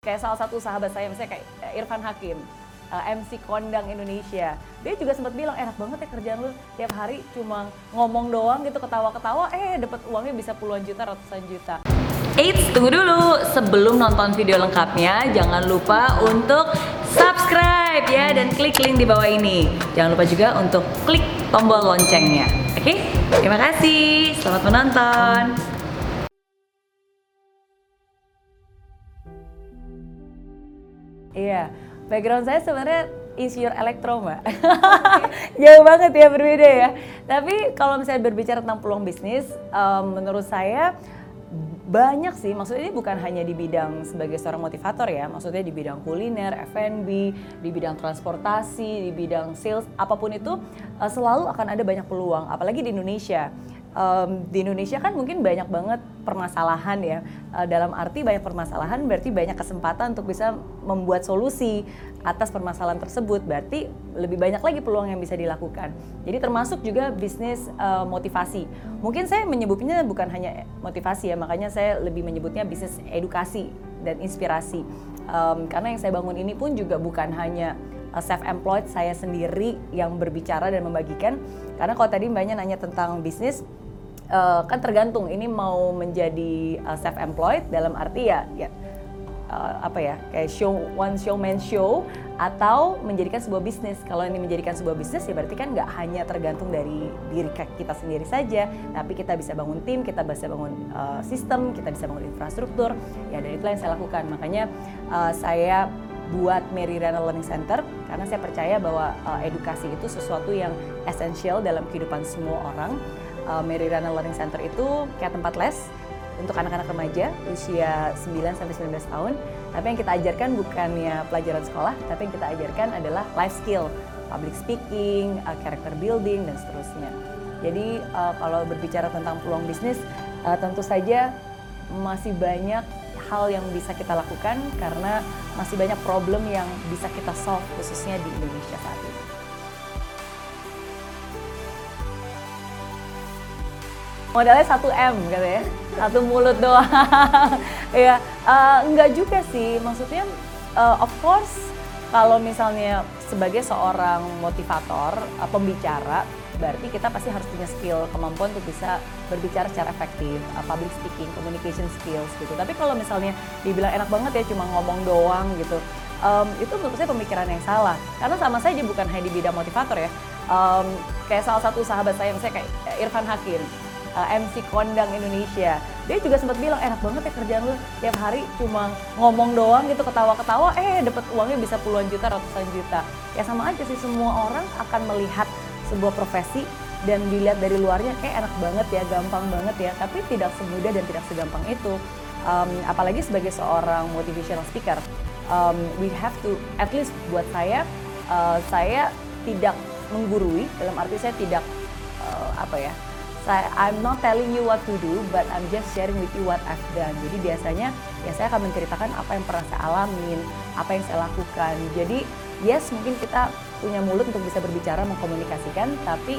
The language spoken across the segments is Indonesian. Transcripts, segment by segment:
Kayak salah satu sahabat saya, misalnya kayak Irfan Hakim, uh, MC Kondang Indonesia. Dia juga sempat bilang, enak banget ya kerjaan lu tiap hari cuma ngomong doang gitu, ketawa-ketawa, eh dapat uangnya bisa puluhan juta, ratusan juta. Eits, tunggu dulu. Sebelum nonton video lengkapnya, jangan lupa untuk subscribe ya dan klik link di bawah ini. Jangan lupa juga untuk klik tombol loncengnya. Oke? Terima kasih. Selamat menonton. Iya, background saya sebenarnya insinyur elektro mbak. Jauh banget ya berbeda ya. Tapi kalau misalnya berbicara tentang peluang bisnis, um, menurut saya banyak sih. Maksudnya ini bukan hanya di bidang sebagai seorang motivator ya. Maksudnya di bidang kuliner, F&B, di bidang transportasi, di bidang sales, apa pun itu uh, selalu akan ada banyak peluang. Apalagi di Indonesia um, di Indonesia kan mungkin banyak banget permasalahan ya. Uh, dalam arti banyak permasalahan berarti banyak kesempatan untuk bisa membuat solusi atas permasalahan tersebut. Berarti lebih banyak lagi peluang yang bisa dilakukan. Jadi termasuk juga bisnis uh, motivasi. Mungkin saya menyebutnya bukan hanya motivasi ya, makanya saya lebih menyebutnya bisnis edukasi dan inspirasi. Um, karena yang saya bangun ini pun juga bukan hanya self employed saya sendiri yang berbicara dan membagikan. Karena kalau tadi mbaknya nanya tentang bisnis uh, kan tergantung ini mau menjadi uh, self employed dalam arti ya ya uh, apa ya kayak show one show man show atau menjadikan sebuah bisnis. Kalau ini menjadikan sebuah bisnis ya berarti kan nggak hanya tergantung dari diri kita sendiri saja tapi kita bisa bangun tim kita bisa bangun uh, sistem kita bisa bangun infrastruktur ya dan itulah yang saya lakukan. Makanya uh, saya buat Mary Riana Learning Center karena saya percaya bahwa uh, edukasi itu sesuatu yang esensial dalam kehidupan semua orang. Uh, Mary Riana Learning Center itu kayak tempat les untuk anak-anak remaja usia 9 sampai 19 tahun. Tapi yang kita ajarkan bukannya pelajaran sekolah, tapi yang kita ajarkan adalah life skill, public speaking, uh, character building dan seterusnya. Jadi uh, kalau berbicara tentang peluang bisnis, uh, tentu saja masih banyak hal yang bisa kita lakukan karena masih banyak problem yang bisa kita solve khususnya di Indonesia saat ini. Modalnya 1 M katanya, satu mulut doang. ya, uh, enggak juga sih. Maksudnya, uh, of course, kalau misalnya sebagai seorang motivator, uh, pembicara, berarti kita pasti harus punya skill, kemampuan untuk bisa berbicara secara efektif, uh, public speaking, communication skills gitu. Tapi kalau misalnya dibilang enak banget ya cuma ngomong doang gitu, um, itu menurut saya pemikiran yang salah. Karena sama saja bukan hanya di bidang motivator ya. Um, kayak salah satu sahabat saya, misalnya kayak Irfan Hakim, uh, MC Kondang Indonesia. Dia juga sempat bilang enak banget ya kerjaan lu tiap hari cuma ngomong doang gitu ketawa-ketawa eh dapat uangnya bisa puluhan juta ratusan juta. Ya sama aja sih semua orang akan melihat sebuah profesi dan dilihat dari luarnya kayak enak banget ya, gampang banget ya, tapi tidak semudah dan tidak segampang itu. Um, apalagi sebagai seorang motivational speaker, um, we have to at least buat saya, uh, saya tidak menggurui dalam arti saya tidak uh, apa ya saya I'm not telling you what to do, but I'm just sharing with you what I've done. Jadi biasanya ya saya akan menceritakan apa yang pernah saya alamin, apa yang saya lakukan. Jadi yes mungkin kita punya mulut untuk bisa berbicara, mengkomunikasikan, tapi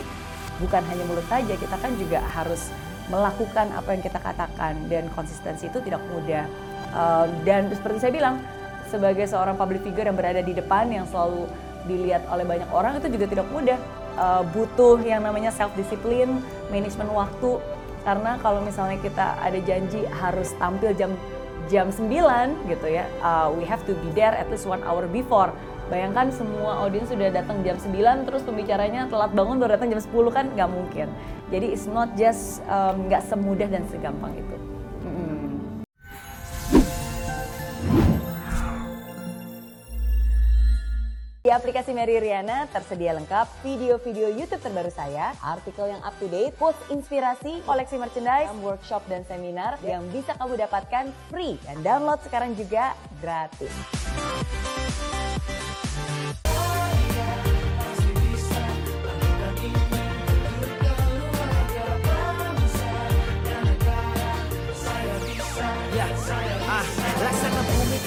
bukan hanya mulut saja, kita kan juga harus melakukan apa yang kita katakan dan konsistensi itu tidak mudah. Um, dan seperti saya bilang, sebagai seorang public figure yang berada di depan yang selalu dilihat oleh banyak orang itu juga tidak mudah uh, butuh yang namanya self discipline, manajemen waktu. Karena kalau misalnya kita ada janji harus tampil jam jam 9 gitu ya, uh, we have to be there at least one hour before. Bayangkan semua audiens sudah datang jam 9 terus pembicaranya telat bangun baru datang jam 10 kan nggak mungkin. Jadi it's not just nggak um, semudah dan segampang itu. Di aplikasi Mary Riana tersedia lengkap video-video YouTube terbaru saya, artikel yang up to date, post inspirasi, koleksi merchandise, workshop dan seminar yang bisa kamu dapatkan free dan download sekarang juga gratis.